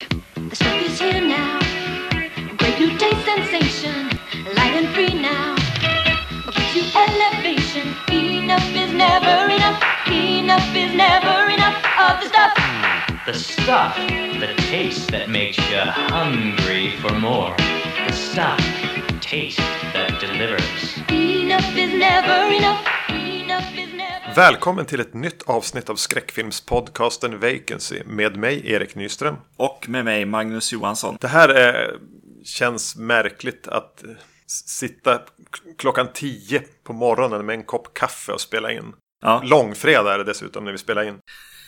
The stuff is here now. Great new taste sensation. Light and free now. Gives you elevation? Enough is never enough. Enough is never enough of the stuff. The stuff, the taste that makes you hungry for more. The stuff, taste that delivers. Enough is never enough. Enough is never Välkommen till ett nytt avsnitt av skräckfilmspodcasten Vacancy med mig Erik Nyström. Och med mig Magnus Johansson. Det här är, känns märkligt att eh, sitta klockan 10 på morgonen med en kopp kaffe och spela in. Ja, Långfredag är det dessutom när vi spelar in.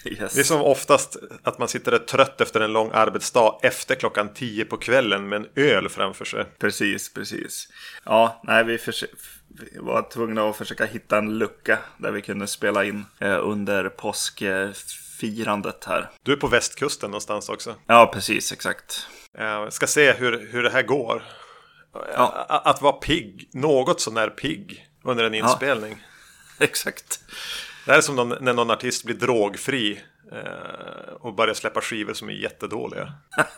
yes. Det är som oftast att man sitter där trött efter en lång arbetsdag efter klockan 10 på kvällen med en öl framför sig. Precis, precis. Ja, nej, vi, försö- vi var tvungna att försöka hitta en lucka där vi kunde spela in eh, under påskfirandet här. Du är på västkusten någonstans också. Ja, precis, exakt. Eh, ska se hur, hur det här går. Ja. Att vara pigg, något sånär pigg under en inspelning. Exakt. Det här är som någon, när någon artist blir drogfri eh, och börjar släppa skivor som är jättedåliga.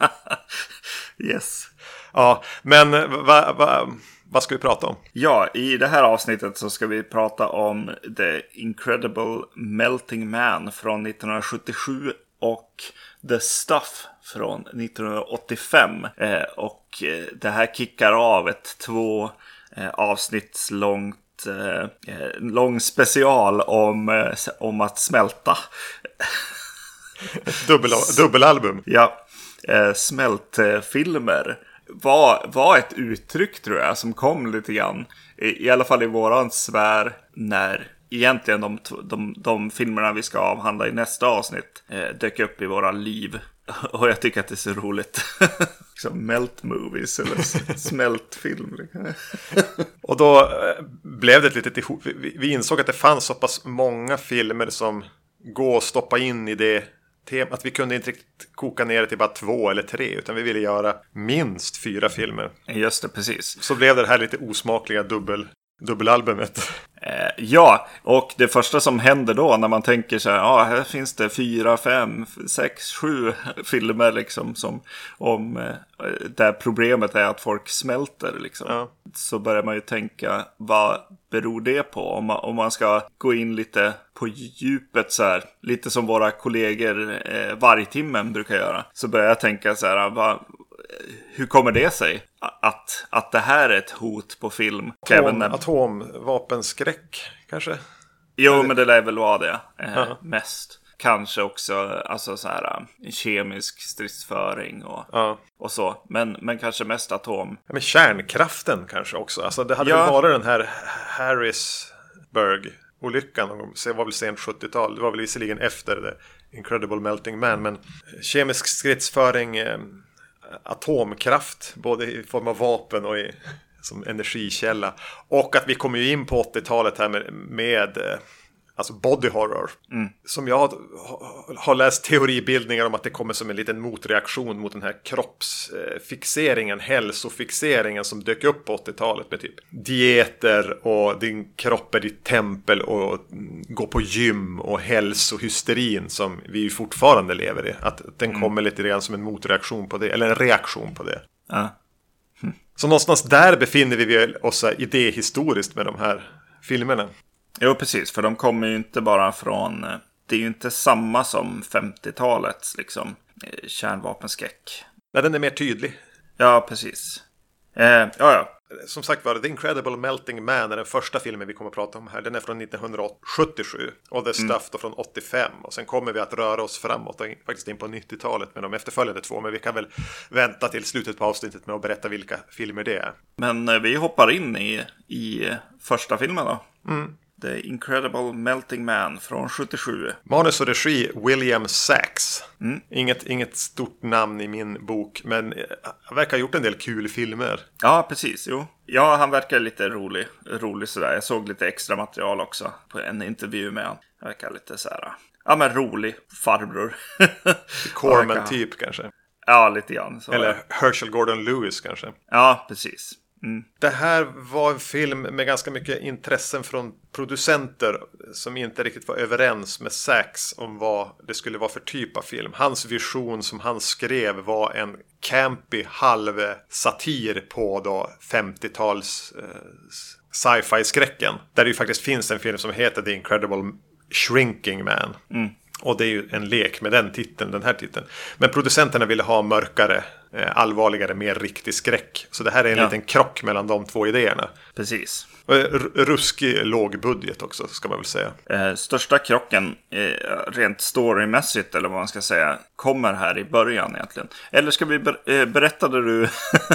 Yes. Ja, men vad va, vad ska vi prata om? Ja, i det här avsnittet så ska vi prata om The Incredible Melting Man från 1977 och The Stuff från 1985. Eh, och eh, det här kickar av ett två eh, avsnitts långt eh, eh, lång special om, eh, om att smälta. Dubbel, dubbelalbum. Ja, smältfilmer var, var ett uttryck tror jag som kom lite grann. I, i alla fall i våran sfär när egentligen de, de, de filmerna vi ska avhandla i nästa avsnitt eh, dök upp i våra liv. Och jag tycker att det är så roligt. Som melt movies eller smältfilm. Och då eh, blev det ett litet ihop. Vi, vi insåg att det fanns så pass många filmer som går att stoppa in i det temat. Att vi kunde inte riktigt koka ner det till bara två eller tre. Utan vi ville göra minst fyra filmer. Just det, precis. Så blev det här lite osmakliga dubbel, dubbelalbumet. Eh, ja, och det första som händer då när man tänker så här, ja, här finns det fyra, fem, sex, sju filmer liksom som om eh, där problemet är att folk smälter liksom. Ja. Så börjar man ju tänka, vad beror det på? Om man, om man ska gå in lite på djupet så här, lite som våra kollegor eh, Vargtimmen brukar göra. Så börjar jag tänka så här, vad, hur kommer det sig? Att, det här är ett hot på film. Atom, när- atomvapenskräck kanske? Jo, men det lär väl vara det eh, Ja. mest. Kanske också alltså, så här, eh, kemisk stridsföring och, Ja. och så. Men, men kanske mest atom. Ja, men kärnkraften kanske också. Alltså det hade Ja. väl varit den här Harrisburg-olyckan. Det var väl sent 70-tal. Det var väl visserligen efter The Incredible Melting Man. Men kemisk stridsföring, eh, atomkraft. Både i form av vapen och i, som energikälla. Och att vi kommer ju in på 80-talet här med, med eh, Alltså body horror. Som jag har, läst teoribildningar om att det kommer som en liten motreaktion mot den här kroppsfixeringen, hälsofixeringen som dök upp på 80-talet med typ dieter och din kropp är ditt tempel och mm, gå på gym och hälsohysterin som vi fortfarande lever i. Att den kommer lite grann som en motreaktion på det, eller en reaktion på det. Ja. Så någonstans där befinner vi oss idéhistoriskt med de här filmerna. Jo, precis. För de kommer ju inte bara från... eh, Det är ju inte samma som 50-talets liksom, eh, kärnvapenskräck. Nej, den är mer tydlig. Ja, precis. Eh, ja, ja. Som sagt var, The Incredible Melting Man är den första filmen vi kommer att prata om här. Den är från 1977 och The Stuff då från 85. Och sen kommer vi att röra oss framåt, och faktiskt in på 90-talet med de efterföljande två. Men vi kan väl vänta till slutet på avsnittet med att berätta vilka filmer det är. Men eh, vi hoppar in i, i första filmen då. The Incredible Melting Man från 77. Manus och regi William Sachs. Inget, inget stort namn i min bok, men eh, han verkar ha gjort en del kul filmer. Ja, precis. Jo. Ja, han verkar lite rolig. Rolig sådär. Jag såg lite extra material också på en intervju med honom. Han verkar lite så här. Ja, men rolig farbror. Corman-typ kanske. Ja, lite grann. Så. Eller Herschel Gordon Lewis kanske. Ja, precis. Mm. Det här var en film med ganska mycket intressen från producenter som inte riktigt var överens med Sachs om vad det skulle vara för typ av film. Hans vision som han skrev var en campy halv satir på då 50-tals eh, sci-fi skräcken. Där det ju faktiskt finns en film som heter The Incredible Shrinking Man. Och det är ju en lek med den titeln, den här titeln. Men producenterna ville ha mörkare, eh, allvarligare, mer riktig skräck. Så det här är en Ja. liten krock mellan de två idéerna. Precis. Eh, ruskig låg budget också, ska man väl säga. Eh, största krocken, eh, rent storymässigt eller vad man ska säga, kommer här i början egentligen. Eller ska vi ber- eh, berättade du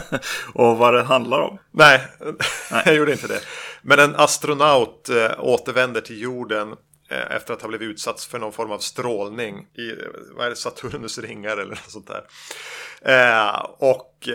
och vad det handlar om? Nej, jag gjorde inte det. Men en astronaut eh, återvänder till jorden eh, efter att ha blivit utsatt för någon form av strålning i eh, vad är det, Saturnus ringar eller något sånt där. Eh, och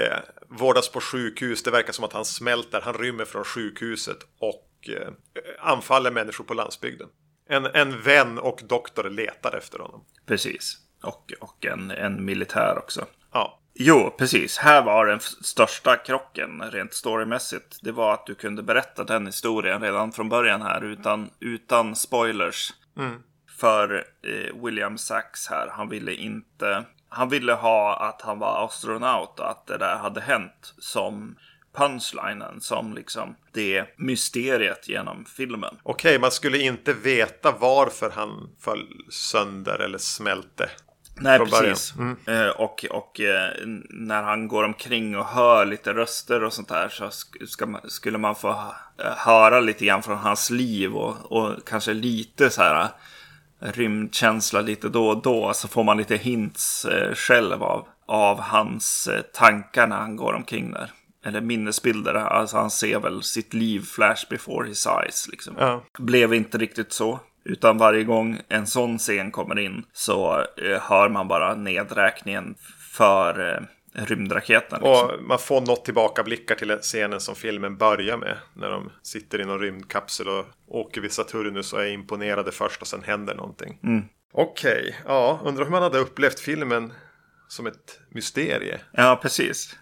vårdas på sjukhus. Det verkar som att han smälter. Han rymmer från sjukhuset och eh, anfaller människor på landsbygden. En, en vän och doktor letar efter honom. Precis. Och, och en, en militär också. Ja, Jo, precis. Här var den största krocken rent storymässigt. Det var att du kunde berätta den historien redan från början här utan, utan spoilers. För eh, William Sachs här, han ville inte... Han ville ha att han var astronaut och att det där hade hänt som punchlinen, som liksom det mysteriet genom filmen. okej, man skulle inte veta varför han föll sönder eller smälte. Nej, precis. Eh, och och eh, när han går omkring och hör lite röster och sånt där så sk- man, skulle man få hö- höra lite grann från hans liv och, och kanske lite så här rymdkänsla lite då och då. Så får man lite hints eh, själv av, av hans eh, tankar när han går omkring där. Eller minnesbilder. Alltså han ser väl sitt liv flash before his eyes. Liksom. Ja. Blev inte riktigt så. Utan varje gång en sån scen kommer in så eh, hör man bara nedräkningen för rymdraketen. Liksom. Och man får något tillbakablickar till scenen som filmen börjar med. När de sitter i någon rymdkapsel och åker vid Saturnus och är imponerade först och sen händer någonting. Okej, ja, undrar hur man hade upplevt filmen som ett mysterie. Ja, precis.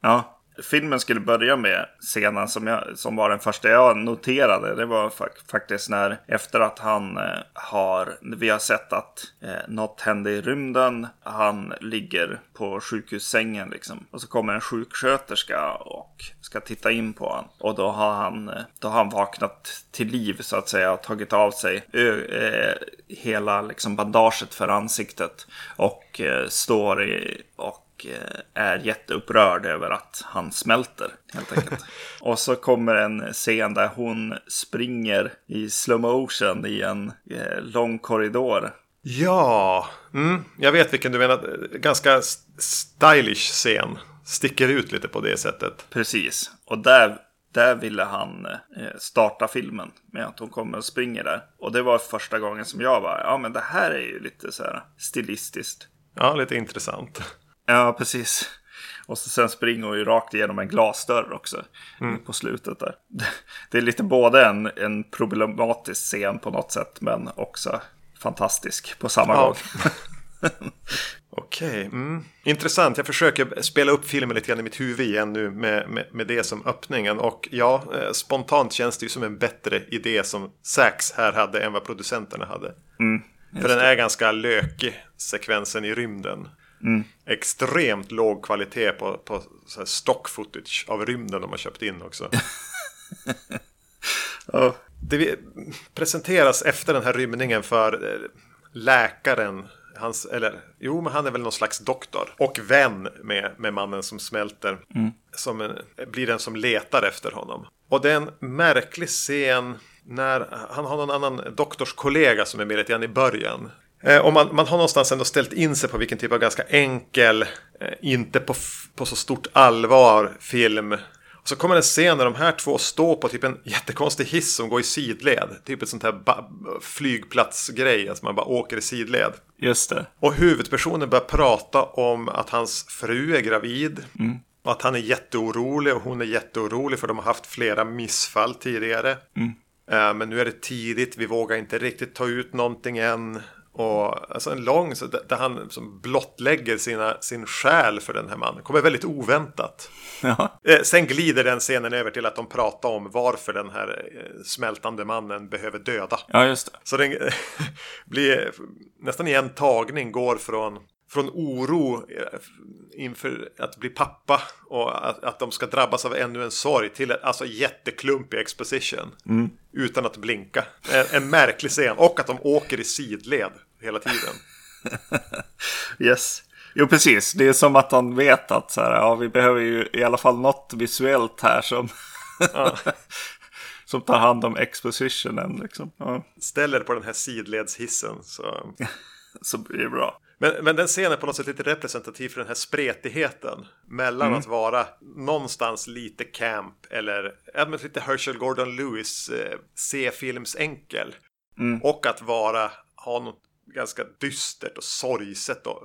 Ja. Filmen skulle börja med scenen som, jag, som var den första jag noterade. Det var faktiskt när efter att han eh, har, vi har sett att eh, något hände i rymden. Han ligger på sjukhussängen liksom. Och så kommer en sjuksköterska och ska titta in på honom. Och då har han, eh, då har han vaknat till liv så att säga och tagit av sig ö, eh, hela liksom bandaget för ansiktet. Och eh, står i, och eh, är jätteupprörd över att han smälter helt enkelt. och så kommer en scen där hon springer i slow motion i en eh, lång korridor. Ja, mm, jag vet vilken du menar. Ganska st- stylish scen. Sticker ut lite på det sättet. Precis. Och där, där ville han eh, starta filmen med att hon kommer och springer där. Och det var första gången som jag var, ja men det här är ju lite så här stilistiskt. Ja, lite intressant. Ja, precis. Och så sen springer hon ju rakt igenom en glasdörr också. På slutet där. Det är lite både en, en problematisk scen på något sätt. Men också fantastisk på samma Ja. gång. Okej, mm. intressant. Jag försöker spela upp filmen lite grann i mitt huvud igen nu med, med, med det som öppningen. Och ja, eh, spontant känns det ju som en bättre idé som Sax här hade än vad producenterna hade. För den är ganska lökig, sekvensen i rymden. Extremt låg kvalitet på, på stock footage av rymden de har köpt in också. Ja. Det presenteras efter den här rymningen för eh, läkaren. Hans, eller jo, men han är väl någon slags doktor. Och vän med, med mannen som smälter. Som en, blir den som letar efter honom. Och det är en märklig scen när han har någon annan doktorskollega som är med lite grann i början. Eh, och man, man har någonstans ändå ställt in sig på vilken typ av ganska enkel, eh, inte på, på så stort allvar film och så kommer en scen där de här två står på typ en jättekonstig hiss som går i sidled. Typ ett sånt här flygplatsgrej, alltså man bara åker i sidled. Just det. Och huvudpersonen börjar prata om att hans fru är gravid. Och att han är jätteorolig och hon är jätteorolig för de har haft flera missfall tidigare. Eh, Men nu är det tidigt, vi vågar inte riktigt ta ut någonting än. Och alltså en lång, så där han som blottlägger sina, sin själ för den här mannen. Kommer väldigt oväntat. Ja. Eh, sen glider den scenen över till att de pratar om varför den här eh, smältande mannen behöver döda. ja, just det. Så den blir nästan i en tagning går från, från oro eh, inför att bli pappa och att, att de ska drabbas av ännu en sorg till alltså jätteklumpig exposition. Utan att blinka. En, en märklig scen. Och att de åker i sidled hela tiden. Yes. Jo, precis. Det är som att han vet att så här, ja, vi behöver ju i alla fall något visuellt här som, Ja. som tar hand om expositionen. Liksom. Ja, Ställer på den här sidledshissen. Så. så blir det bra. Men, men den scenen är på något sätt lite representativ för den här spretigheten. Mellan att vara någonstans lite camp eller ja, men lite Herschel Gordon Lewis eh, C-filmsenkel. Och att vara, ha något ganska dystert och sorgset och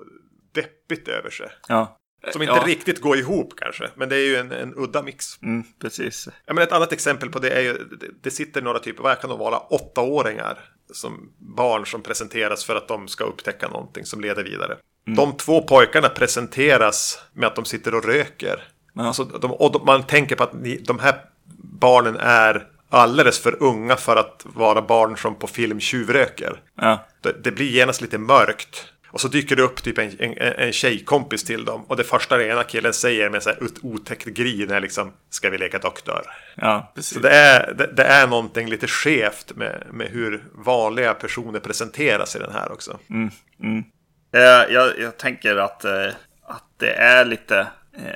deppigt över sig. Ja, Som inte ja. riktigt går ihop kanske. Men det är ju en, en udda mix. Mm, precis. Ja, men ett annat exempel på det är ju, det, det sitter några typer, vad kan de vara, åttaåringar som barn som presenteras för att de ska upptäcka någonting som leder vidare. De två pojkarna presenteras med att de sitter och röker. Ja. Alltså, de, och de, man tänker på att ni, de här barnen är alldeles för unga för att vara barn som på film tjuvröker. Ja, Det, det blir genast lite mörkt. Och så dyker det upp typ en, en, en tjejkompis till dem. Och det första den ena killen säger med så här ut- otäckt grin är liksom Ska vi leka doktor? ja precis. Så det är, det, det är någonting lite skevt med, med hur vanliga personer presenteras i den här också. Eh, jag, jag tänker att, eh, att det är lite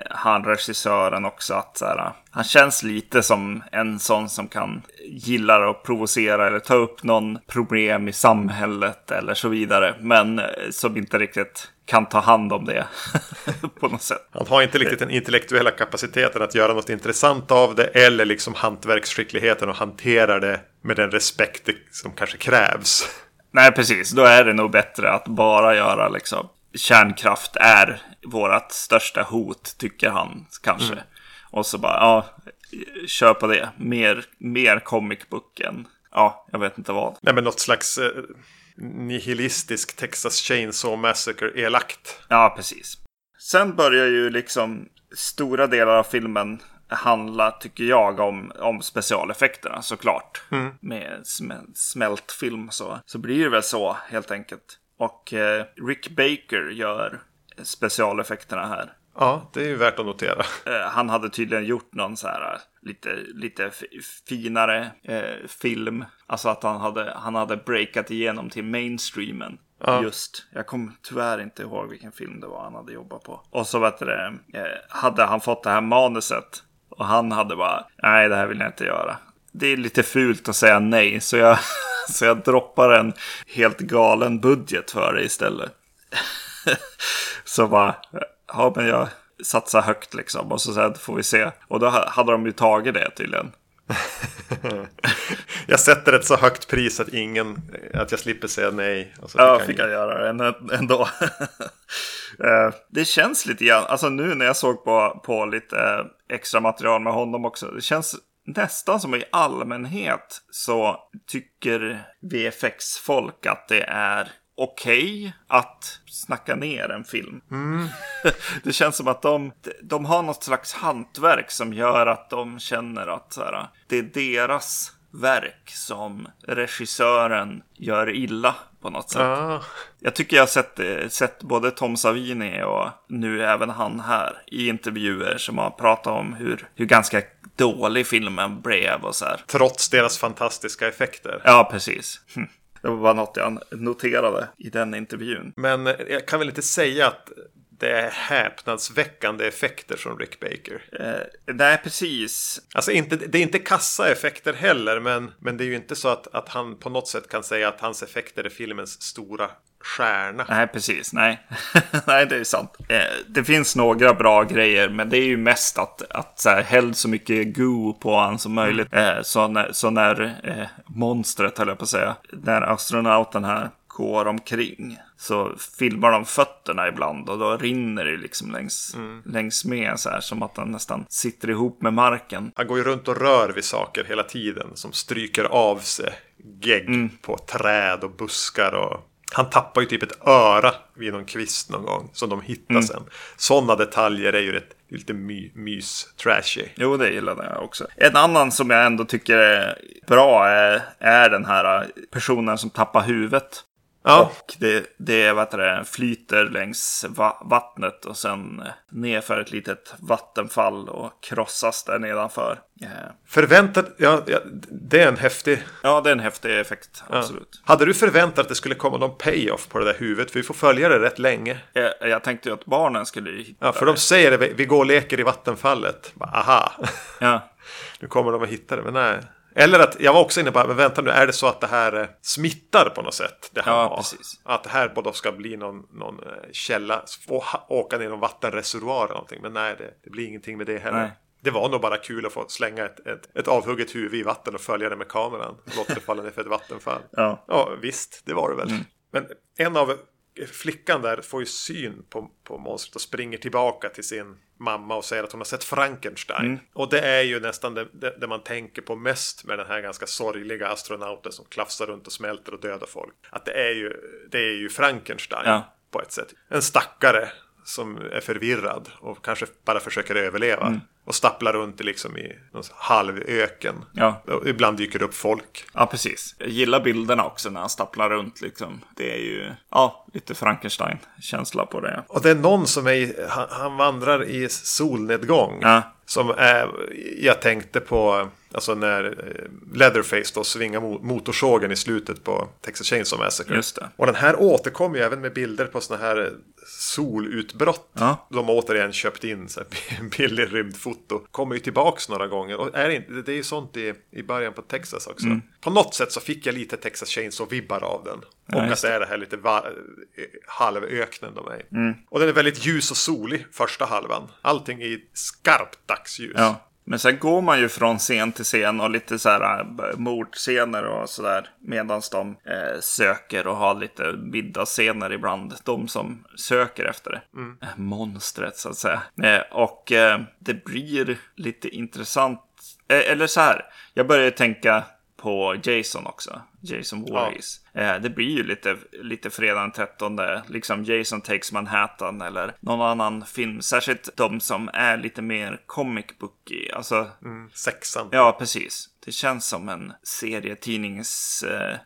han regissören också. Att så här, han känns lite som en sån som kan gilla att provocera eller ta upp någon problem i samhället eller så vidare. Men eh, som inte riktigt kan ta hand om det på något sätt. Han har inte riktigt den intellektuella kapaciteten att göra något intressant av det eller liksom hantverksskickligheten och hantera det med den respekt som kanske krävs. Nej, precis. Då är det nog bättre att bara göra liksom kärnkraft är vårt största hot, tycker han kanske. Och så bara, ja, kör på det. Mer, mer comic book än, ja, jag vet inte vad. Nej men något slags eh, nihilistisk Texas Chainsaw Massacre-elakt. Ja, precis. Sen börjar ju liksom stora delar av filmen handla, tycker jag, om, om specialeffekterna såklart. Med sm- smält film så, så blir det väl så helt enkelt. Och eh, Rick Baker gör specialeffekterna här. Ja, det är ju värt att notera. Eh, han hade tydligen gjort någon så här eh, lite, lite finare eh, film. Alltså att han hade, han hade breakat igenom till mainstreamen. Just, jag kommer tyvärr inte ihåg vilken film det var han hade jobbat på. Och så vet det, eh, hade han fått det här manuset. Och han hade bara, nej det här vill jag inte göra. Det är lite fult att säga nej, så jag, så jag droppar en helt galen budget för det istället. Så bara, ja men jag satsar högt liksom. Och så sen får vi se. Och då ha- hade de ju tagit det tydligen. Jag sätter ett så högt pris att ingen, att jag slipper säga nej. Och så Ja, fick jag göra det än- ändå. Eh, det känns lite grann, alltså nu när jag såg på, på lite eh, extra material med honom också. Det känns nästan som i allmänhet så tycker VFX-folk att det är okej att snacka ner en film. det känns som att de, de har något slags hantverk som gör att de känner att så här, det är deras verk som regissören gör illa på något sätt. Ja, Jag tycker jag har sett, eh, sett både Tom Savini och nu även han här i intervjuer som har pratat om hur, hur ganska dålig filmen blev och så här. trots deras fantastiska effekter. Ja, precis. Hm. Det var bara något jag noterade i den intervjun. Men eh, jag kan väl inte säga att det är häpnadsväckande effekter från Rick Baker. Eh, nej, precis. Alltså inte, det är inte kassa effekter heller, men, men det är ju inte så att, att han på något sätt kan säga att hans effekter är filmens stora stjärna. Nej, precis. Nej, nej det är sant. Eh, det finns några bra grejer, men det är ju mest att, att så här, häll så mycket goo på han som möjligt. Eh, så när, så när eh, monstret, höll jag på att säga, när astronauten här går omkring så filmar de fötterna ibland och då rinner det liksom längs, längs med så här som att han nästan sitter ihop med marken. Han går ju runt och rör vid saker hela tiden som stryker av sig gegg på träd och buskar och Han tappar ju typ ett öra vid någon kvist någon gång som de hittar Mm. sen. Sådana detaljer är ju rätt, lite my, mys-trashy. Jo, det gillade jag också. En annan som jag ändå tycker är bra är, är den här personen som tappar huvudet. Ja, Och det, det vad det, flyter längs va vattnet och sen eh, nerför ett litet vattenfall och krossas där nedanför. Eh, förväntat, ja, ja, det är en häftig... Ja, det är en häftig effekt, Ja. absolut. Hade du förväntat att det skulle komma någon payoff på det där huvudet? För vi får följa det rätt länge. Jag, jag tänkte ju att barnen skulle hitta Ja, för de säger det, vi- går och leker i vattenfallet. Aha, Ja, nu kommer de att hitta det, men nej. Eller att, jag var också inne på, men vänta nu, är det så att det här eh, smittar på något sätt? Det här Ja, precis. Att det här både ska bli någon, någon eh, källa, åka ner i någon vattenreservoar eller någonting. Men nej, det, det blir ingenting med det heller. Nej. Det var nog bara kul att få slänga ett, ett, ett avhugget huvud i vatten och följa det med kameran. Låta det falla ner för ett vattenfall. Ja. ja visst, det var det väl. Mm. Men en av flickan där får ju syn på, på monstret och springer tillbaka till sin mamma och säger att hon har sett Frankenstein. Mm. Och det är ju nästan det, det, det man tänker på mest med den här ganska sorgliga astronauten som klafsar runt och smälter och dödar folk. Att det är ju, det är ju Frankenstein Ja. på ett sätt. En stackare som är förvirrad och kanske bara försöker överleva. Mm. Och stapplar runt i liksom i någon halvöken. Ja. Och ibland dyker det upp folk. ja, precis. Jag gillar bilderna också när han stapplar runt liksom. Det är ju, ja, lite Frankenstein-känsla på det. Och det är någon som är i, han, han vandrar i solnedgång. Ja. Som är, jag tänkte på, alltså när eh, Leatherface då svingar mo- motorsågen i slutet på Texas Chainsaw Massacre. Just det. Och den här återkommer ju även med bilder på sådana här eh, solutbrott. Ja. De har återigen köpt in så här, billig rymdfoto. Kommer ju tillbaks några gånger. Och är inte, det är ju sånt i, i början på Texas också. Mm. På något sätt så fick jag lite Texas Chainsaw-vibbar av den. Ja, och att det är det här lite eh, halvöknen de är. Mm. Och den är väldigt ljus och solig första halvan. Allting i skarpt dagsljus. Ja. Men sen går man ju från scen till scen och lite så här äh, mordscener och sådär. Medan de eh, söker och har lite middagsscener ibland. De som söker efter det. Eh, Monstret så att säga. Eh, och eh, det blir lite intressant. Eller så här. Jag börjar tänka på Jason också. Jason Voorhees. Eh, det blir ju lite, lite fredag den 13. Liksom Jason Takes Manhattan eller någon annan film. Särskilt de som är lite mer comic booky. Alltså, Mm, sexan. ja precis. Det känns som en serietidnings eh,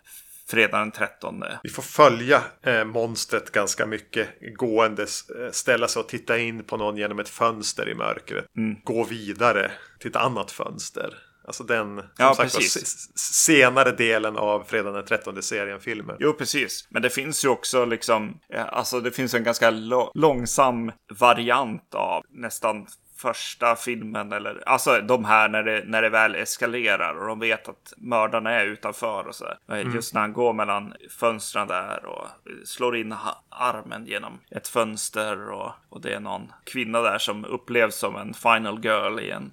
fredag den 13. Vi får följa eh, monstret ganska mycket gåendes. Eh, ställa sig och titta in på någon genom ett fönster i mörkret. Mm. Gå vidare till ett annat fönster. Alltså den Ja, sagt, precis. senare delen av Fredag den 13 serien filmer. Jo, precis. Men det finns ju också liksom, eh, alltså det finns en ganska långsam variant av nästan första filmen eller, alltså de här när det, när det väl eskalerar och de vet att mördarna är utanför och så. där. Just när han går mellan fönstren där och slår in armen genom ett fönster och, och det är någon kvinna där som upplevs som en final girl i en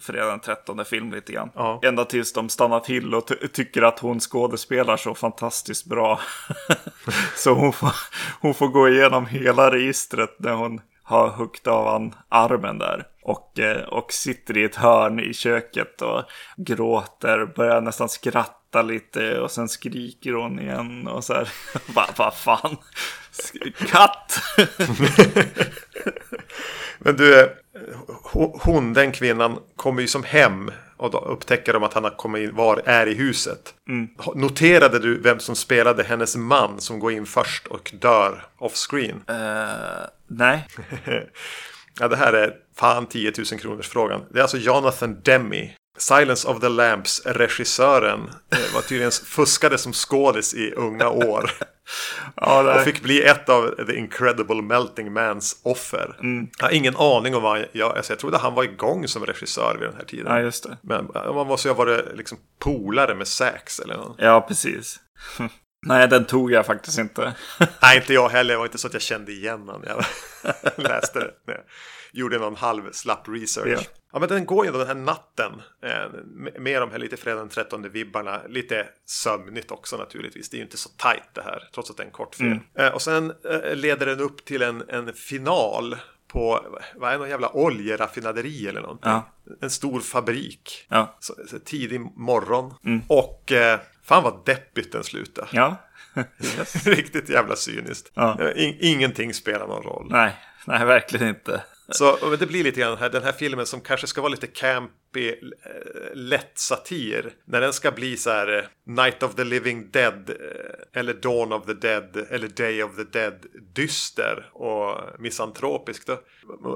fredag den 13 film lite grann. Ja. Ända tills de stannar till och ty- tycker att hon skådespelar så fantastiskt bra. så hon får, hon får gå igenom hela registret när hon har huggit av han armen där. Och, eh, och sitter i ett hörn i köket och gråter, börjar nästan skratta lite och sen skriker hon igen och så här. Vad vad fan? Katt! Men du, eh, hon, den kvinnan, kommer ju som hem och då upptäcker de att han har kommit in, var är i huset. Mm. Noterade du vem som spelade hennes man som går in först och dör off-screen? Eh, nej. Ja, det här är fan 10 000 kronors frågan. Det är alltså Jonathan Demme. Silence of the Lamps regissören eh, var tydligen fuskade som skådis i unga år. Ja, Och fick bli ett av The Incredible Melting Mans offer. Mm. Jag har ingen aning om vad han, jag, alltså jag trodde han var igång som regissör vid den här tiden. Ja, just det. Men eh, man måste ju ha varit liksom polare med Sax eller något. Ja, precis. Nej, den tog jag faktiskt inte. Nej, inte jag heller. Det var inte så att jag kände igen honom jag läste det. Nej. Gjorde någon halv slapp research. Ja. Ja. men den går ju då den här natten. Eh, med- de här lite fredag den 13 vibbarna. Lite sömnigt också naturligtvis. Det är ju inte så tajt det här. Trots att det är en kort film. Eh, och sen eh, leder den upp till en, en final. På, vad är någon jävla oljeraffinaderi eller någonting. Ja. En stor fabrik. Ja. Så, så tidig morgon. Och eh, Fan vad deppigt den slutade. Ja. Riktigt jävla cyniskt. Ja. In, ingenting spelar någon roll. nej, nej, verkligen inte. Så det blir lite grann här, den här filmen som kanske ska vara lite campy, eh, lätt satir. När den ska bli så här eh, Night of the Living Dead eh, eller Dawn of the Dead eller Day of the Dead dyster och misantropisk. Då,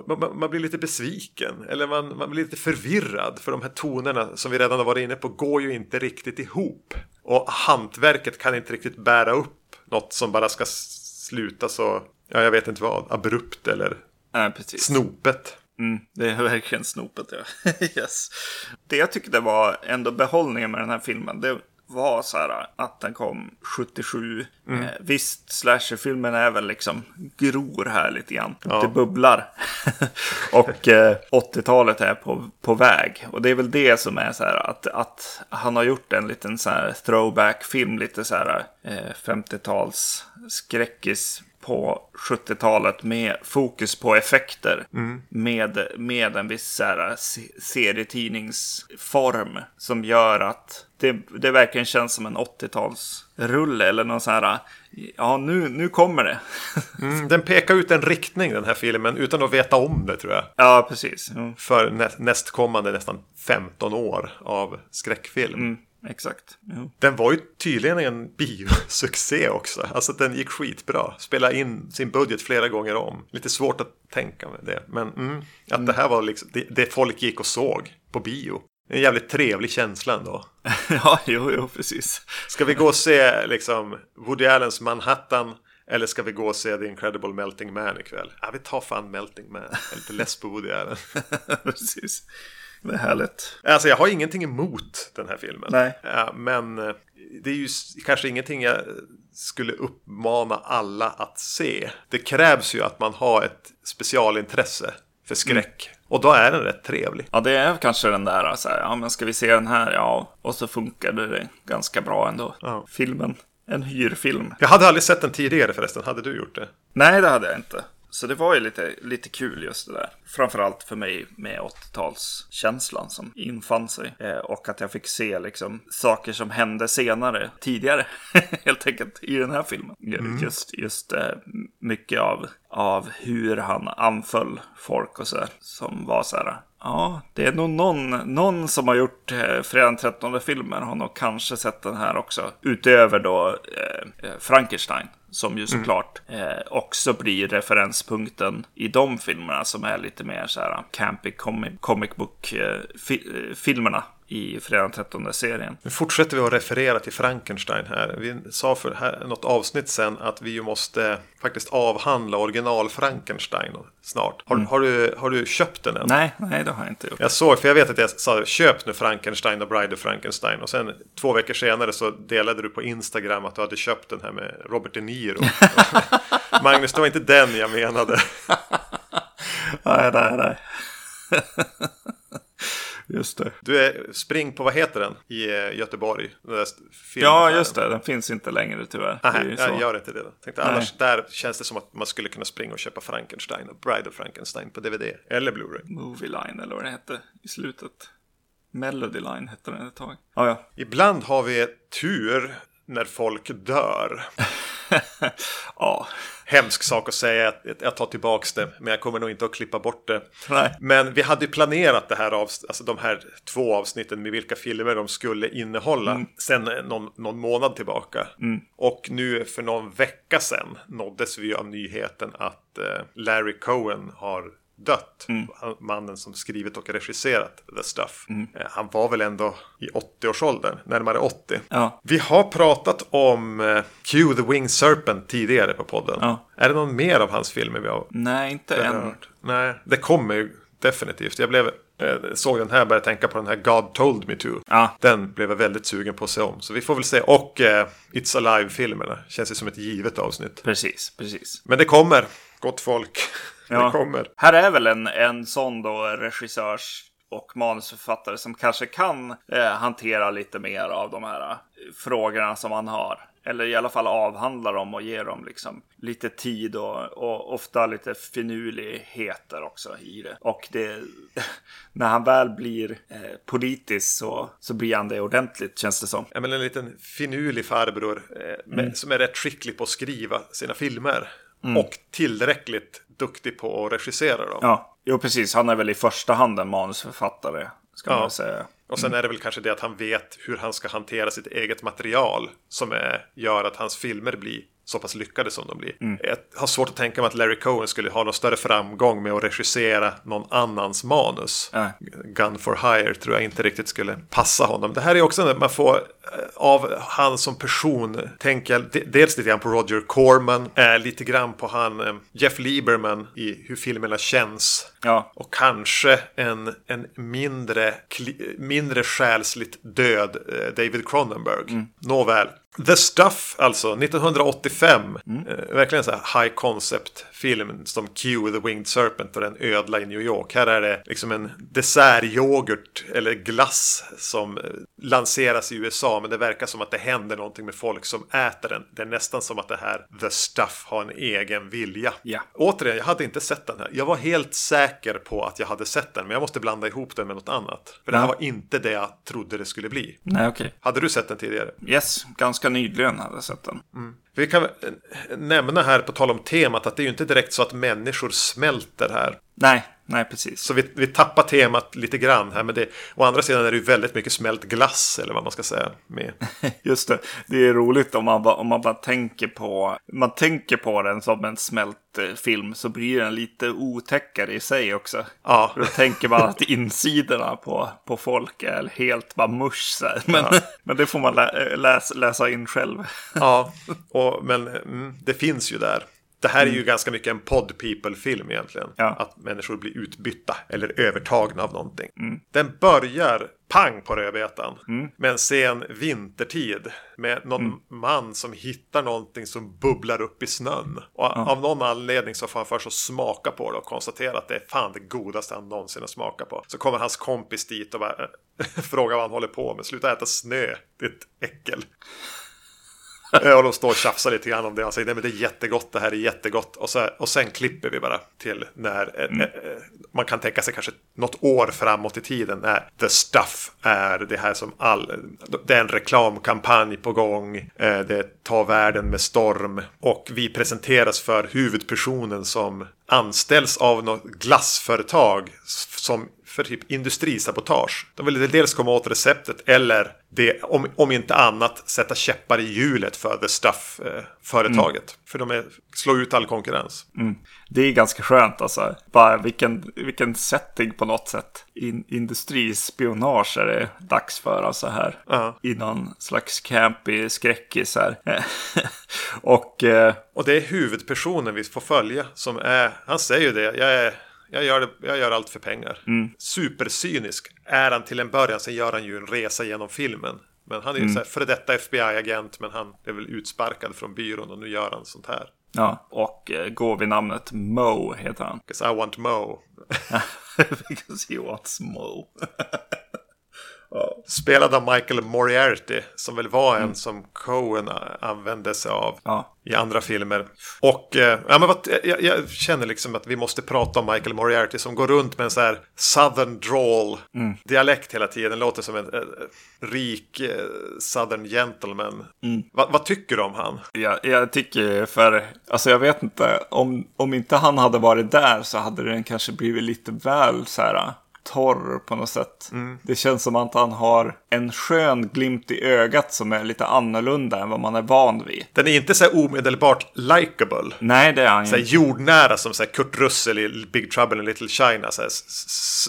man, man, man blir lite besviken eller man, man blir lite förvirrad för de här tonerna som vi redan har varit inne på går ju inte riktigt ihop. Och hantverket kan inte riktigt bära upp något som bara ska sluta så, ja jag vet inte vad, abrupt eller Nej, precis. snopet. Mm, det är verkligen snopet, ja. yes. Det jag tyckte var ändå behållningen med den här filmen, det var så här att den kom 77. Mm. Eh, visst, slasherfilmen är väl liksom gror här lite grann. Det bubblar. och eh, 80-talet är på, på väg. Och det är väl det som är så här att, att han har gjort en liten så här throwback-film, lite så här eh, 50-tals skräckis på 70-talet med fokus på effekter. Med, med en viss så här, se- serietidningsform som gör att det, det verkligen känns som en 80-talsrulle eller någon så här, ja nu, nu kommer det. Mm, den pekar ut en riktning den här filmen utan att veta om det tror jag. ja, precis. Jo. För nä nästkommande nästan 15 år av skräckfilm. Mm, exakt. Jo. Den var ju tydligen en biosuccé också. Alltså den gick skitbra. Spela in sin budget flera gånger om. Lite svårt att tänka med det. Men mm, att det här var liksom det, det folk gick och såg på bio. En jävligt trevlig känsla ändå. ja, jo, jo, precis. Ska vi gå och se liksom Woody Allens Manhattan eller ska vi gå och se The Incredible Melting Man ikväll? Ja, vi tar fan Melting Man. Jag är lite less på Woody Allen. precis. Det är härligt. Alltså jag har ingenting emot den här filmen. Nej. Men eh, det är ju kanske ingenting jag skulle uppmana alla att se. Det krävs ju att man har ett specialintresse för skräck. Och då är den rätt trevlig. Ja, det är kanske den där, så här, ja men ska vi se den här, ja, och så funkade det ganska bra ändå. Ja. Filmen, en hyrfilm. Jag hade aldrig sett den tidigare förresten. Hade du gjort det? Nej, det hade jag inte. Så det var ju lite, lite kul just det där. Framförallt för mig med 80-talskänslan som infann sig. Eh, och att jag fick se liksom saker som hände senare, tidigare. Helt enkelt i den här filmen. Just, just eh, mycket av, av hur han anföll folk och så där. Som var så här. Ja, det är nog någon, någon som har gjort eh, Fredag den 13 filmen har nog kanske sett den här också. Utöver då eh, eh, Frankenstein. Som ju såklart eh, också blir referenspunkten i de filmerna som är lite mer så här campy comic, comic book eh, fi, eh, i Fredag den 13 serien. Nu fortsätter vi att referera till Frankenstein här. Vi sa för här, något avsnitt sen att vi ju måste faktiskt avhandla original Frankenstein snart. Har, har, du, har du köpt den än? Nej, nej det har jag inte gjort. Jag såg, för jag vet att jag sa köp nu Frankenstein och Bride of Frankenstein. Och sen två veckor senare så delade du på Instagram att du hade köpt den här med Robert De Niro. Magnus, det var inte den jag menade. Nej, nej, nej. Just det. Du är spring på, vad heter den? I eh, Göteborg. Den Ja, just det. Den finns inte längre tyvärr. Nej, jag gör inte det. Då. Tänkte, Nej. annars där känns det som att man skulle kunna springa och köpa Frankenstein och Bride of Frankenstein på DVD. Eller Blu-ray. Movie Line eller vad det hette i slutet. Melody Line hette den ett tag. Ja, ja. Ibland har vi tur när folk dör. ja. Hemsk sak att säga, jag- jag tar tillbaks det, men jag kommer nog inte att klippa bort det. Nej. Men vi hade planerat det här alltså de här två avsnitten med vilka filmer de skulle innehålla Mm. sen någon, någon månad tillbaka. Och nu för någon vecka sedan nåddes vi av nyheten att eh, Larry Cohen har dött. Mm. Mannen som skrivit och regisserat The Stuff. Eh, Han var väl ändå i 80-årsåldern, närmare 80. Ja. Vi har pratat om eh, Q the Winged Serpent tidigare på podden. Ja. Är det någon mer av hans filmer vi har Nej, inte än. berört? Nej, det kommer ju definitivt. Jag blev, eh, såg den här började tänka på den här God Told Me To. Ja. Den blev jag väldigt sugen på att se om. Så vi får väl se. Och eh, It's Alive-filmerna. Känns ju som ett givet avsnitt. Precis, precis. Men det kommer, gott folk. Ja. Det kommer. Här är väl en, en sån då regissörs och manusförfattare som kanske kan eh, hantera lite mer av de här eh, frågorna som han har. Eller i alla fall avhandla dem och ge dem liksom lite tid och, och ofta lite finurligheter också i det. Och det, när han väl blir eh, politisk så, så blir han det ordentligt känns det som. Ja, men en liten finurlig farbror eh, med, som är rätt skicklig på att skriva sina filmer. Och tillräckligt duktig på att regissera dem. Ja, jo precis. Han är väl i första hand en manusförfattare. Ska man Ja. väl säga. Och sen är det väl kanske det att han vet hur han ska hantera sitt eget material som är, gör att hans filmer blir så pass lyckade som de blir. Jag har svårt att tänka mig att Larry Cohen skulle ha någon större framgång med att regissera någon annans manus. Nej. Gun for hire tror jag inte riktigt skulle passa honom. Det här är också när man får eh, av han som person tänka de- dels lite grann på Roger Corman, eh, lite grann på han eh, Jeff Lieberman i hur filmerna känns. Ja, Och kanske en, en mindre, mindre själsligt död eh, David Cronenberg. Nåväl. The Stuff alltså, 1985. Eh, verkligen så här high concept film som Q the Winged Serpent och en ödla i New York. Här är det liksom en dessertyoghurt eller glass som eh, lanseras i USA. Men det verkar som att det händer någonting med folk som äter den. Det är nästan som att det här The Stuff har en egen vilja. Ja. Återigen, jag hade inte sett den här. Jag var helt säker på att jag hade sett den, men jag måste blanda ihop den med något annat. För det här var inte det jag trodde det skulle bli. nej okej. Hade du sett den tidigare? Yes, ganska nyligen hade jag sett den. Vi kan eh, nämna här på tal om temat att det är ju inte direkt så att människor smälter här. Nej, nej precis. Så vi, vi tappar temat lite grann här. Men det, å andra sidan är det ju väldigt mycket smält glass, eller vad man ska säga. Med. Just det, det är roligt om man, om man bara tänker på, man tänker på den som en smält eh, film så blir den lite otäckare i sig också. Ja. Då tänker man att insidorna på, på folk är helt bara här. Men, men det får man lä, läs, läsa in själv. Ja, och, men mm, det finns ju där. Det här är ju ganska mycket en pod people-film egentligen. Ja. Att människor blir utbytta eller övertagna av någonting. Den börjar pang på rödbetan. Med en sen vintertid. Med någon man som hittar någonting som bubblar upp i snön. Och av någon anledning så får han först att smaka på det och konstatera att det är fan det godaste han någonsin har smakat på. Så kommer hans kompis dit och bara frågar vad han håller på med. Sluta äta snö, ett äckel. Och de står och tjafsar lite grann om det. Han säger nej men det är jättegott, det här är jättegott. Och, så, och sen klipper vi bara till när eh, eh, man kan tänka sig kanske något år framåt i tiden. När the stuff är det här som all... Det är en reklamkampanj på gång. Eh, det tar världen med storm. Och vi presenteras för huvudpersonen som anställs av något glassföretag som för typ industrisabotage. De vill dels komma åt receptet eller det, om, om inte annat sätta käppar i hjulet för The Stuff-företaget. För de är, slår ut all konkurrens. Det är ganska skönt alltså. Bara vilken, vilken setting på något sätt. In, industrispionage är det dags för alltså här. Ja. I någon slags campy skräckis här. och eh, Och det är huvudpersonen vi får följa som är, han säger ju det, jag, är, jag, gör, det, jag gör allt för pengar. Supercynisk är han till en början, sen gör han ju en resa genom filmen. Men han är ju så här före detta FBI-agent, men han är väl utsparkad från byrån och nu gör han sånt här. ja, och eh, går vid namnet Mo heter han. 'Cause I want Mo. Because he wants Mo. Spelad av Michael Moriarty, som väl var en som Cohen använde sig av Ja. i andra filmer. Och eh, ja, men vad, jag, jag känner liksom att vi måste prata om Michael Moriarty som går runt med en så här southern drawl dialekt hela tiden. Låter som en eh, rik eh, southern gentleman. Va, vad tycker du om han? Jag, jag tycker för, alltså jag vet inte, om, om inte han hade varit där så hade den kanske blivit lite väl så här torr på något sätt. Det känns som att han har en skön glimt i ögat som är lite annorlunda än vad man är van vid. Den är inte så här omedelbart likable. Nej, det är han Så här ju. jordnära som så här Kurt Russell i Big Trouble in Little China. Så här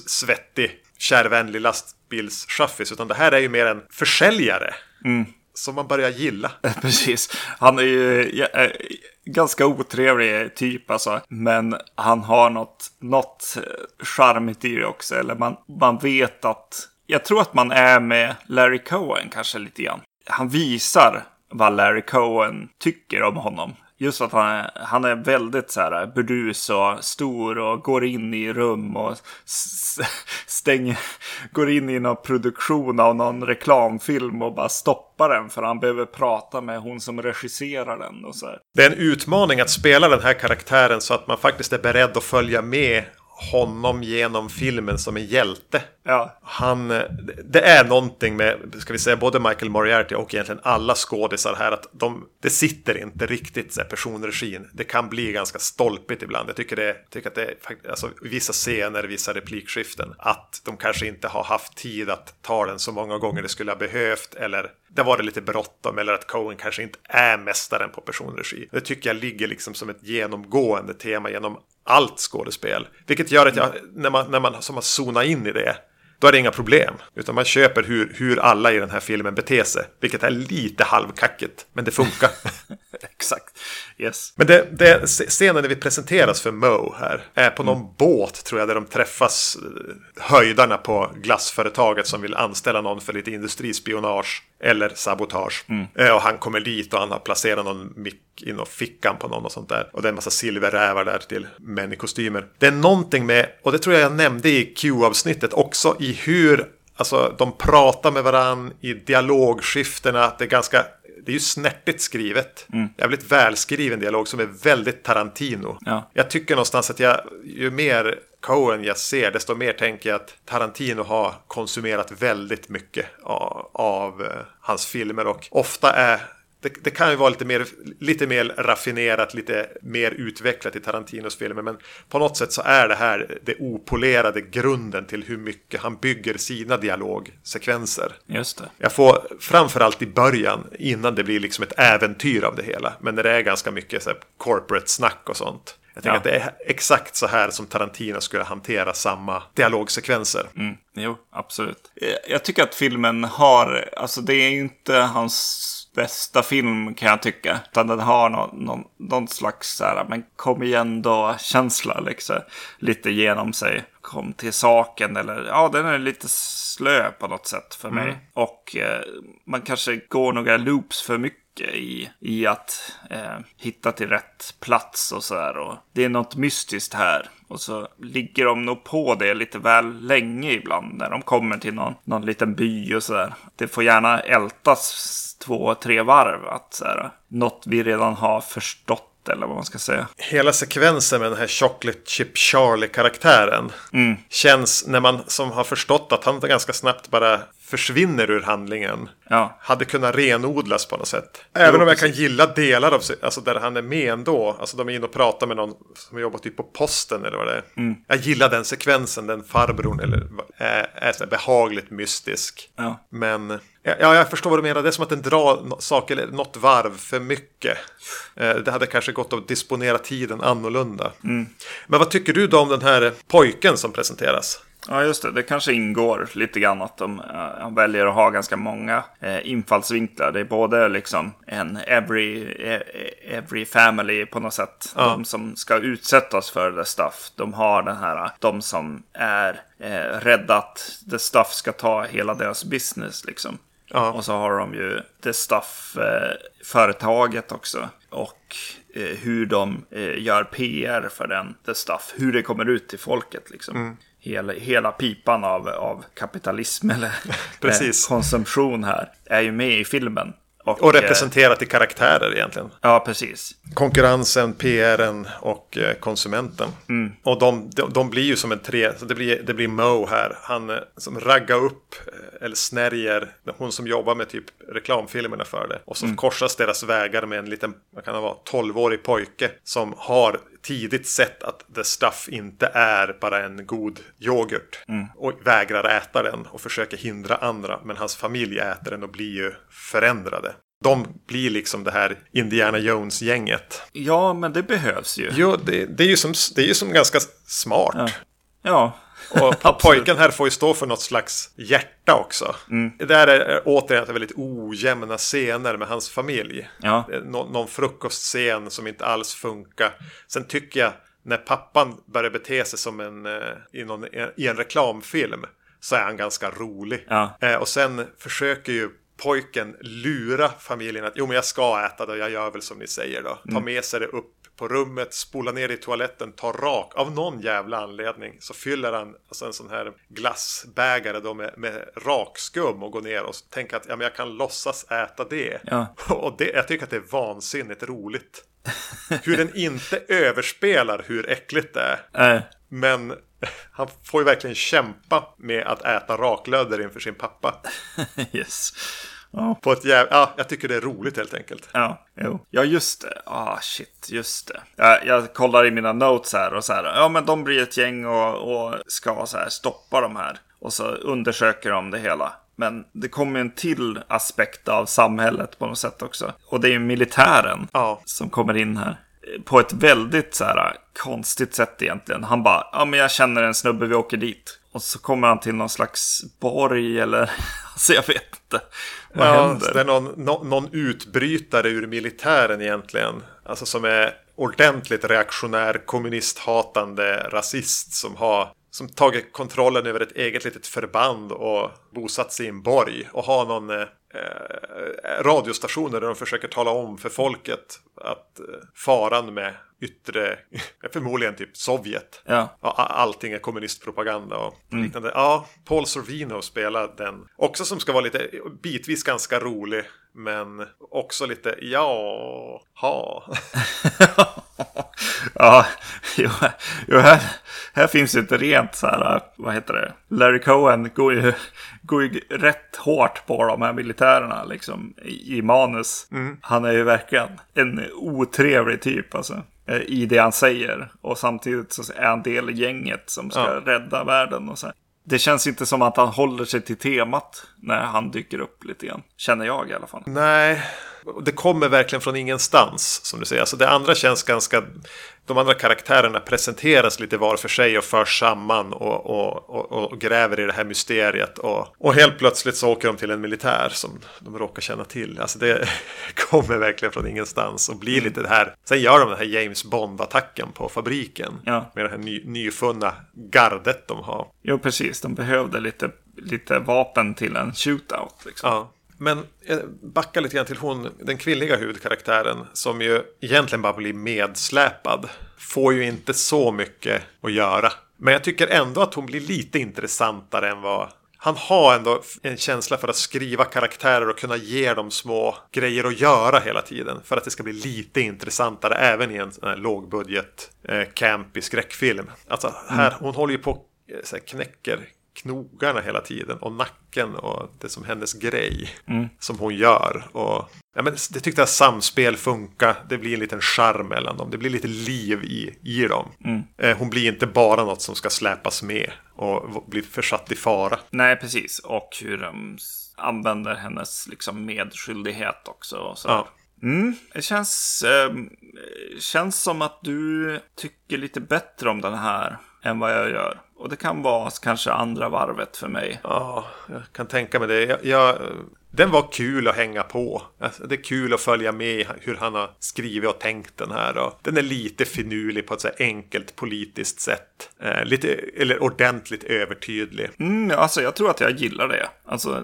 svettig, kärvänlig lastbilschaffis. Utan det här är ju mer en försäljare. Som man börjar gilla. Precis. Han är ju ja, eh, ganska otrevlig typ alltså. Men han har något, något eh, charmigt i det också. Eller man, man vet att... Jag tror att man är med Larry Cohen kanske lite grann. Han visar vad Larry Cohen tycker om honom just att han är, han är väldigt så här burdus och stor och går in i rum och stänger, går in i någon produktion av någon reklamfilm och bara stoppar den för han behöver prata med hon som regisserar den och så här. Det är en utmaning att spela den här karaktären så att man faktiskt är beredd att följa med honom genom filmen som en hjälte. Ja, Han, det är någonting med, ska vi säga, både Michael Moriarty och egentligen alla skådisar här att de, det sitter inte riktigt så här, personregin. Det kan bli ganska stolpigt ibland. Jag tycker, det, tycker att det är alltså, vissa scener, vissa replikskiften, att de kanske inte har haft tid att ta den så många gånger det skulle ha behövt eller det var det lite bråttom eller att Cohen kanske inte är mästaren på personregi. Det tycker jag ligger liksom som ett genomgående tema genom allt skådespel. Vilket gör att jag, när man, när man som har zonat in i det, då är det inga problem. Utan man köper hur, hur alla i den här filmen beter sig. Vilket är lite halvkackigt, men det funkar. exakt. Yes. men det, det, scenen när vi presenteras för Mo här är på någon båt tror jag där de träffas eh, höjdarna på glassföretaget som vill anställa någon för lite industrispionage eller sabotage. Eh, Och han kommer dit och han har placerat någon mick i fickan på någon och sånt där. Och det är en massa silverrävar där till män i kostymer. Det är någonting med, och det tror jag jag nämnde i Q-avsnittet också, i hur Alltså de pratar med varandra i dialogskiftena. Det är ganska det är ju snärtigt skrivet. Jävligt välskriven dialog som är väldigt Tarantino. Ja. Jag tycker någonstans att jag, ju mer Cohen jag ser, desto mer tänker jag att Tarantino har konsumerat väldigt mycket av, av eh, hans filmer. Och ofta är det, det kan ju vara lite mer, lite mer raffinerat, lite mer utvecklat i Tarantinos filmer. Men på något sätt så är det här det opolerade grunden till hur mycket han bygger sina dialogsekvenser. Just det. Jag får framförallt i början innan det blir liksom ett äventyr av det hela. Men när det är ganska mycket så här corporate snack och sånt. Jag tänker Ja. att det är exakt så här som Tarantino skulle hantera samma dialogsekvenser. Mm, jo, absolut. Eh, Jag tycker att filmen har, alltså det är inte hans bästa film kan jag tycka. Utan den har någon, någon, någon slags så här, men kom igen då känsla liksom. Lite genom sig. Kom till saken eller, ja den är lite slö på något sätt för mig. Och eh, man kanske går några loops för mycket i, i att eh, hitta till rätt plats och sådär. Och det är något mystiskt här. Och så ligger de nog på det lite väl länge ibland när de kommer till någon, någon liten by och sådär. Det får gärna ältas två, tre varv. Att sådär, något vi redan har förstått eller vad man ska säga. Hela sekvensen med den här Chocolate Chip Charlie-karaktären känns när man som har förstått att han ganska snabbt bara försvinner ur handlingen. Ja, Hade kunnat renodlas på något sätt. Även Jo, om jag kan gilla delar av sig, alltså där han är med ändå. Alltså de är inne och pratar med någon som jobbar typ på posten eller vad det är. Mm. Jag gillar den sekvensen, den farbrorn eller, vad- är, är så behagligt mystisk. ja. Men ja, jag förstår vad du menar. Det är som att den drar saker eller något varv för mycket. Eh, Det hade kanske gått att disponera tiden annorlunda. Mm. Men vad tycker du då om den här pojken som presenteras? Ja, just det. Det kanske ingår lite grann att de han väljer att ha ganska många eh, infallsvinklar. Det är både liksom en every, eh, every family på något sätt. De som ska utsättas för the stuff. De har den här, de som är eh, rädda att the stuff ska ta hela deras business liksom. Ja. Och så har de ju The Stuff-företaget också. Och hur de gör PR för den The Stuff. Hur det kommer ut till folket liksom. Mm. Hela, hela pipan av, av kapitalism eller Precis. eh, konsumtion här är ju med i filmen. Och eh, representerat i karaktärer egentligen. Ja, precis. konkurrensen, PRen och eh, konsumenten. Mm. Och de, de, de blir ju som en tre, så det blir, det blir Mo här. Han som raggar upp eller snärjer hon som jobbar med typ reklamfilmerna för det. Och så Mm. korsas deras vägar med en liten, vad kan det vara, 12-årig pojke som har tidigt sett att the stuff inte är bara en god yoghurt. Mm. Och vägrar äta den och försöker hindra andra. Men hans familj äter den och blir ju förändrade. De blir liksom det här Indiana Jones-gänget. Ja, men det behövs ju. Jo, det, det, är ju som, det är ju som ganska smart. Ja, Och pojken här får ju stå för något slags hjärta också. Det där är återigen väldigt ojämna scener med hans familj. Ja. Nå, någon frukostscen som inte alls funkar. Sen tycker jag när pappan börjar bete sig som en, eh, i, någon, i en reklamfilm så är han ganska rolig. Ja. Eh, och sen försöker ju pojken lura familjen att jo men jag ska äta det och jag gör väl som ni säger då. Ta med sig det upp på rummet, spola ner i toaletten, ta rak. Av någon jävla anledning så fyller han alltså en sån här glassbägare då med, med rakskum och går ner och tänker att ja, men jag kan låtsas äta det. Ja. Och det, jag tycker att det är vansinnigt roligt. Hur den inte överspelar hur äckligt det är. Eh, Men han får ju verkligen kämpa med att äta raklödder inför sin pappa. yes. Ja, På ett jäv... Ja, jag tycker det är roligt helt enkelt. ja, jo. Ja, just det. Ah, shit, just det. Jag, jag kollar i mina notes här och så här. Ja, men de blir ett gäng och, och ska så här stoppa de här. Och så undersöker de det hela. Men det kommer en till aspekt av samhället på något sätt också. Och det är ju militären Ja. som kommer in här. På ett väldigt så här konstigt sätt egentligen. Han bara, ja men jag känner en snubbe, vi åker dit. Och så kommer han till någon slags borg eller, alltså jag vet inte. Vad Ja, händer? det är någon, nå- någon utbrytare ur militären egentligen. Alltså som är ordentligt reaktionär, kommunisthatande rasist som har som tagit kontrollen över ett eget litet förband och bosatt sig i en borg och har någon eh, radiostationer där de försöker tala om för folket att eh, faran med yttre, förmodligen typ Sovjet. Ja. Allting är kommunistpropaganda och liknande. Ja, Paul Sorvino spelar den. Också som ska vara lite bitvis ganska rolig. Men också lite, ja, ha. ja, jo, jo här, här finns ju ett rent så här, vad heter det? Larry Cohen går ju, går ju rätt hårt på de här militärerna liksom i, i manus. Han är ju verkligen en otrevlig typ alltså. eh, I det han säger. Och samtidigt så är han del i gänget som ska Ja. rädda världen och så här. Det känns inte som att han håller sig till temat när han dyker upp lite grann. Känner jag i alla fall. Nej, det kommer verkligen från ingenstans som du säger. Alltså det andra känns ganska... De andra karaktärerna presenteras lite var för sig och förs samman och, och, och, och gräver i det här mysteriet. Och, och helt plötsligt så åker de till en militär som de råkar känna till. Alltså det kommer verkligen från ingenstans och blir lite det här. Sen gör de den här James Bond-attacken på fabriken. Ja. Med det här ny, nyfunna gardet de har. Jo, precis. De behövde lite, lite vapen till en shootout. Liksom. Ja. Men jag backar lite grann till hon, den kvinnliga huvudkaraktären som ju egentligen bara blir medsläpad. Får ju inte så mycket att göra. Men jag tycker ändå att hon blir lite intressantare än vad... Han har ändå en känsla för att skriva karaktärer och kunna ge dem små grejer att göra hela tiden. För att det ska bli lite intressantare även i en sån här lågbudget, eh, campy skräckfilm. Alltså här, hon håller ju på eh, så här, knäcker knogarna hela tiden och nacken och det som hennes grej som hon gör. Och, ja, men det tyckte jag samspel funkar. Det blir en liten charm mellan dem. Det blir lite liv i, i dem. Eh, hon blir inte bara något som ska släpas med och bli försatt i fara. Nej, precis. Och hur de använder hennes liksom, medskyldighet också. Ja. Mm, det känns, eh, känns som att du tycker lite bättre om den här än vad jag gör. Och det kan vara kanske andra varvet för mig. Ja, jag kan tänka mig det. Jag, jag, den var kul att hänga på. Alltså, det är kul att följa med hur han har skrivit och tänkt den här. Och den är lite finurlig på ett så här enkelt politiskt sätt. Eh, lite, eller ordentligt övertydlig. Mm, alltså jag tror att jag gillar det. Alltså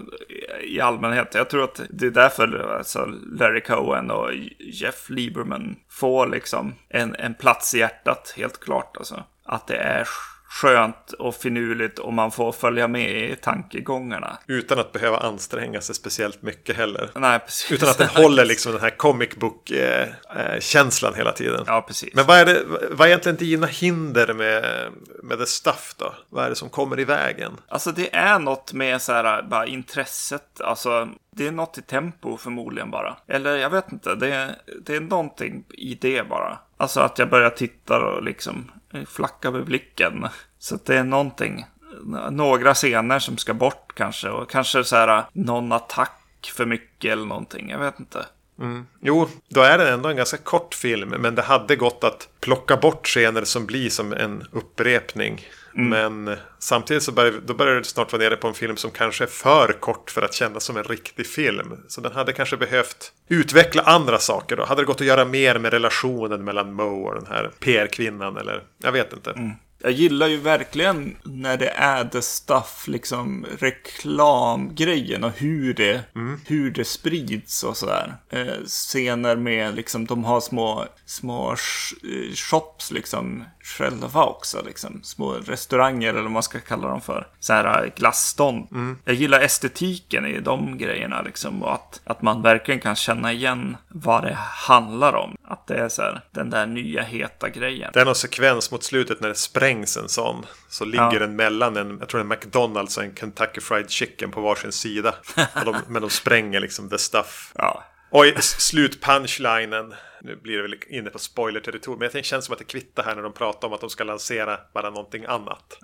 i allmänhet. Jag tror att det är därför alltså, Larry Cohen och Jeff Lieberman får liksom en, en plats i hjärtat, helt klart. Alltså. Att det är skönt och finurligt och man får följa med i tankegångarna. Utan att behöva anstränga sig speciellt mycket heller. Nej, precis. Utan att den håller liksom den här comic book-känslan hela tiden. Ja, precis. Men vad är, det, vad är egentligen dina hinder med, med the stuff då? Vad är det som kommer i vägen? Alltså det är något med så här, bara intresset. Alltså det är något i tempo förmodligen bara. Eller jag vet inte. Det är, det är någonting i det bara. Alltså att jag börjar titta och liksom flackar med blicken. Så att det är någonting. Några scener som ska bort kanske. Och kanske så här någon attack för mycket eller någonting. Jag vet inte. Mm. Jo, då är det ändå en ganska kort film. Men det hade gått att plocka bort scener som blir som en upprepning. Men samtidigt så börjar, då börjar det snart vara nere på en film som kanske är för kort för att kännas som en riktig film. Så den hade kanske behövt utveckla andra saker då. Hade det gått att göra mer med relationen mellan Mo och den här PR-kvinnan eller jag vet inte. Jag gillar ju verkligen när det är the stuff, liksom reklamgrejen och hur det, hur det sprids och sådär. Eh, scener med liksom, de har små, små eh, shops liksom själva också liksom. Små restauranger eller vad man ska kalla dem för. Så här eh, glasstånd. Jag gillar estetiken i de grejerna liksom. Och att, att man verkligen kan känna igen vad det handlar om. Att det är så här, den där nya heta grejen. Det är någon sekvens mot slutet när det sprängs en sån. Så ligger Ja. den mellan en, jag tror en McDonalds och en Kentucky Fried Chicken på varsin sida. De, men de spränger liksom the stuff. Ja, Oj, slutpunchlinen. Nu blir det väl inne på spoiler-territorium. Men jag tänker, det känns som att det kvittar här när de pratar om att de ska lansera bara någonting annat.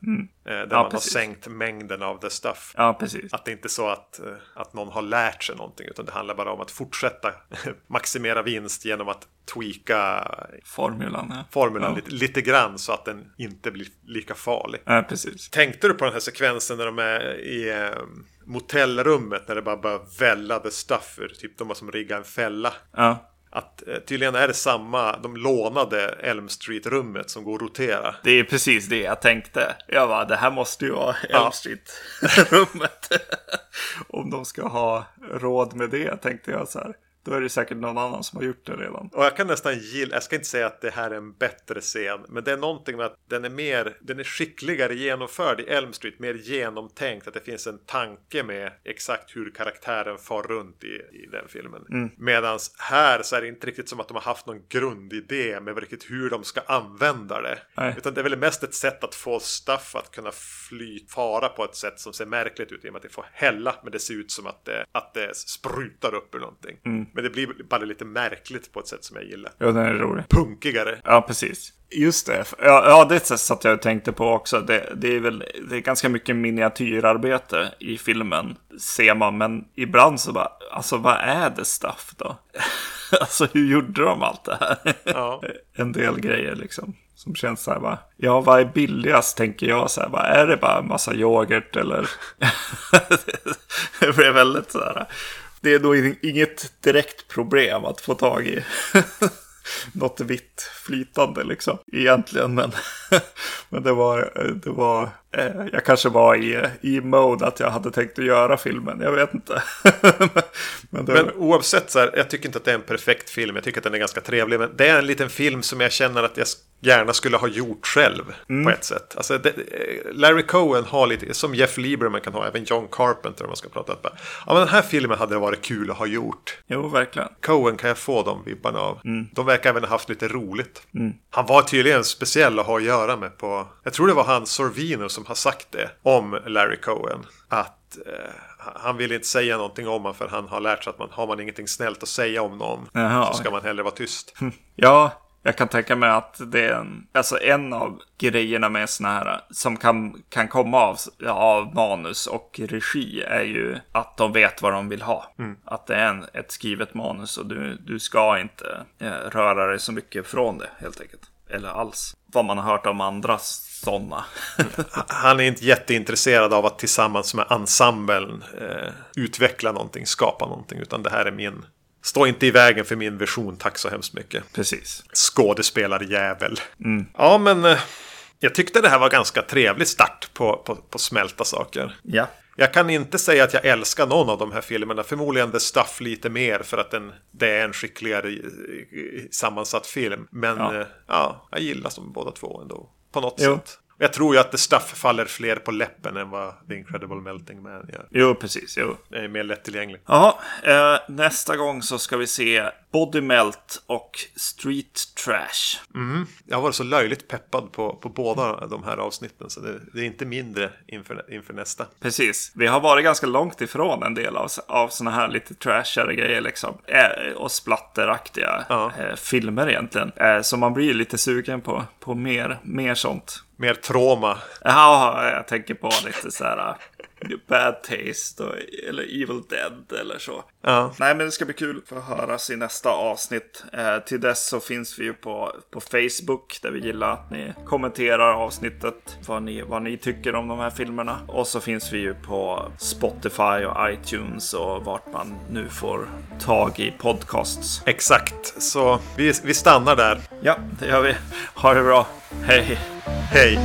Eh, där man precis. har sänkt mängden av the stuff. ja precis. Att det inte är så att, eh, att någon har lärt sig någonting. Utan det handlar bara om att fortsätta maximera vinst genom att tweaka Formulan, ja. formulan ja. lite, lite grann så att den inte blir lika farlig. Ja, precis. Tänkte du på den här sekvensen när de är i eh, motellrummet när det bara börjar välla the stuffer? Typ de har som riggat en fälla. Ja. Att eh, tydligen är det samma, de lånade Elm Street-rummet som går att rotera. Det är precis det jag tänkte. Jag bara, det här måste ju vara Ja. Elm Street-rummet. Om de ska ha råd med det, tänkte jag så här. Då är det säkert någon annan som har gjort det redan. Och jag kan nästan gilla, jag ska inte säga att det här är en bättre scen, men det är någonting med att den är mer, den är skickligare genomförd i Elm Street, mer genomtänkt, att det finns en tanke med exakt hur karaktären far runt i, i den filmen. Mm. Medan här så är det inte riktigt som att de har haft någon grundidé med riktigt hur de ska använda det. Nej. Utan det är väl mest ett sätt att få Stuff att kunna fly, fara på ett sätt som ser märkligt ut i och med att det får hälla, men det ser ut som att det, att det sprutar upp ur någonting. Mm. Men det blir bara lite märkligt på ett sätt som jag gillar. Ja, den är rolig. Punkigare. Ja, precis. Just det. Ja, ja det satt jag och tänkte på också. Det, det är väl det är ganska mycket miniatyrarbete i filmen, ser man. Men ibland så bara, alltså vad är det stuff då? alltså hur gjorde de allt det här? Ja. en del grejer liksom. Som känns så här bara, ja vad är billigast tänker jag så här bara, är det bara en massa yoghurt eller? det blir väldigt så här. Det är nog inget direkt problem att få tag i något vitt flytande liksom egentligen. Men, men det var, det var jag kanske var i, i mode att jag hade tänkt att göra filmen. Jag vet inte. men det, Men oavsett så här, jag tycker inte att det är en perfekt film. Jag tycker att den är ganska trevlig. Men det är en liten film som jag känner att jag gärna skulle ha gjort själv på ett sätt. Alltså, det, eh, Larry Cohen har lite, som Jeff Lieberman kan ha, även John Carpenter om man ska prata. Bara, ja, men den här filmen hade det varit kul att ha gjort. jo, verkligen. Cohen kan jag få de vibbarna av. De verkar även ha haft lite roligt. Han var tydligen speciell att ha att göra med på... Jag tror det var han Sorvino som har sagt det om Larry Cohen. Att eh, han vill inte säga någonting om honom för han har lärt sig att man, har man ingenting snällt att säga om någon Jaha. så ska man hellre vara tyst. Ja, jag kan tänka mig att det är en, alltså en av grejerna med såna här som kan, kan komma av, av manus och regi är ju att de vet vad de vill ha. Att det är en, ett skrivet manus och du, du ska inte eh, röra dig så mycket från det helt enkelt. Eller alls. Vad man har hört om andra sådana. Han är inte jätteintresserad av att tillsammans med ensemblen eh, utveckla någonting, skapa någonting. Utan det här är min... Stå inte i vägen för min vision, tack så hemskt mycket. Precis. skådespelarjävel. Ja, men eh, jag tyckte det här var ganska trevlig start på, på, på smälta saker. Ja. Jag kan inte säga att jag älskar någon av de här filmerna. Förmodligen The Stuff lite mer för att den, det är en skickligare eh, sammansatt film. Men Ja. ja, ja jag gillar dem båda två ändå. På något Jo. sätt. Jag tror ju att The Stuff faller fler på läppen än vad The Incredible Melting Man gör. Jo, precis. Jo. Det är mer lättillgänglig. Ja, eh, nästa gång så ska vi se Body Melt och Street Trash. Jag har varit så löjligt peppad på, på båda de här avsnitten. Så det, det är inte mindre inför, inför nästa. Precis. Vi har varit ganska långt ifrån en del av, av såna här lite trashigare grejer liksom. Eh, och splatteraktiga Ja. eh, filmer egentligen. Eh, så man blir lite sugen på, på mer, mer sånt. Mer trauma. Ja, jag tänker på lite så här Bad Taste och, eller Evil Dead eller så. Ja. Nej, men det ska bli kul för att höras i nästa avsnitt. Eh, till dess så finns vi ju på, på Facebook där vi gillar att ni kommenterar avsnittet. Vad ni, vad ni tycker om de här filmerna. Och så finns vi ju på Spotify och iTunes och vart man nu får tag i podcasts. Exakt, så vi, vi stannar där. Ja, det gör vi. Ha det bra. Hej! Hej!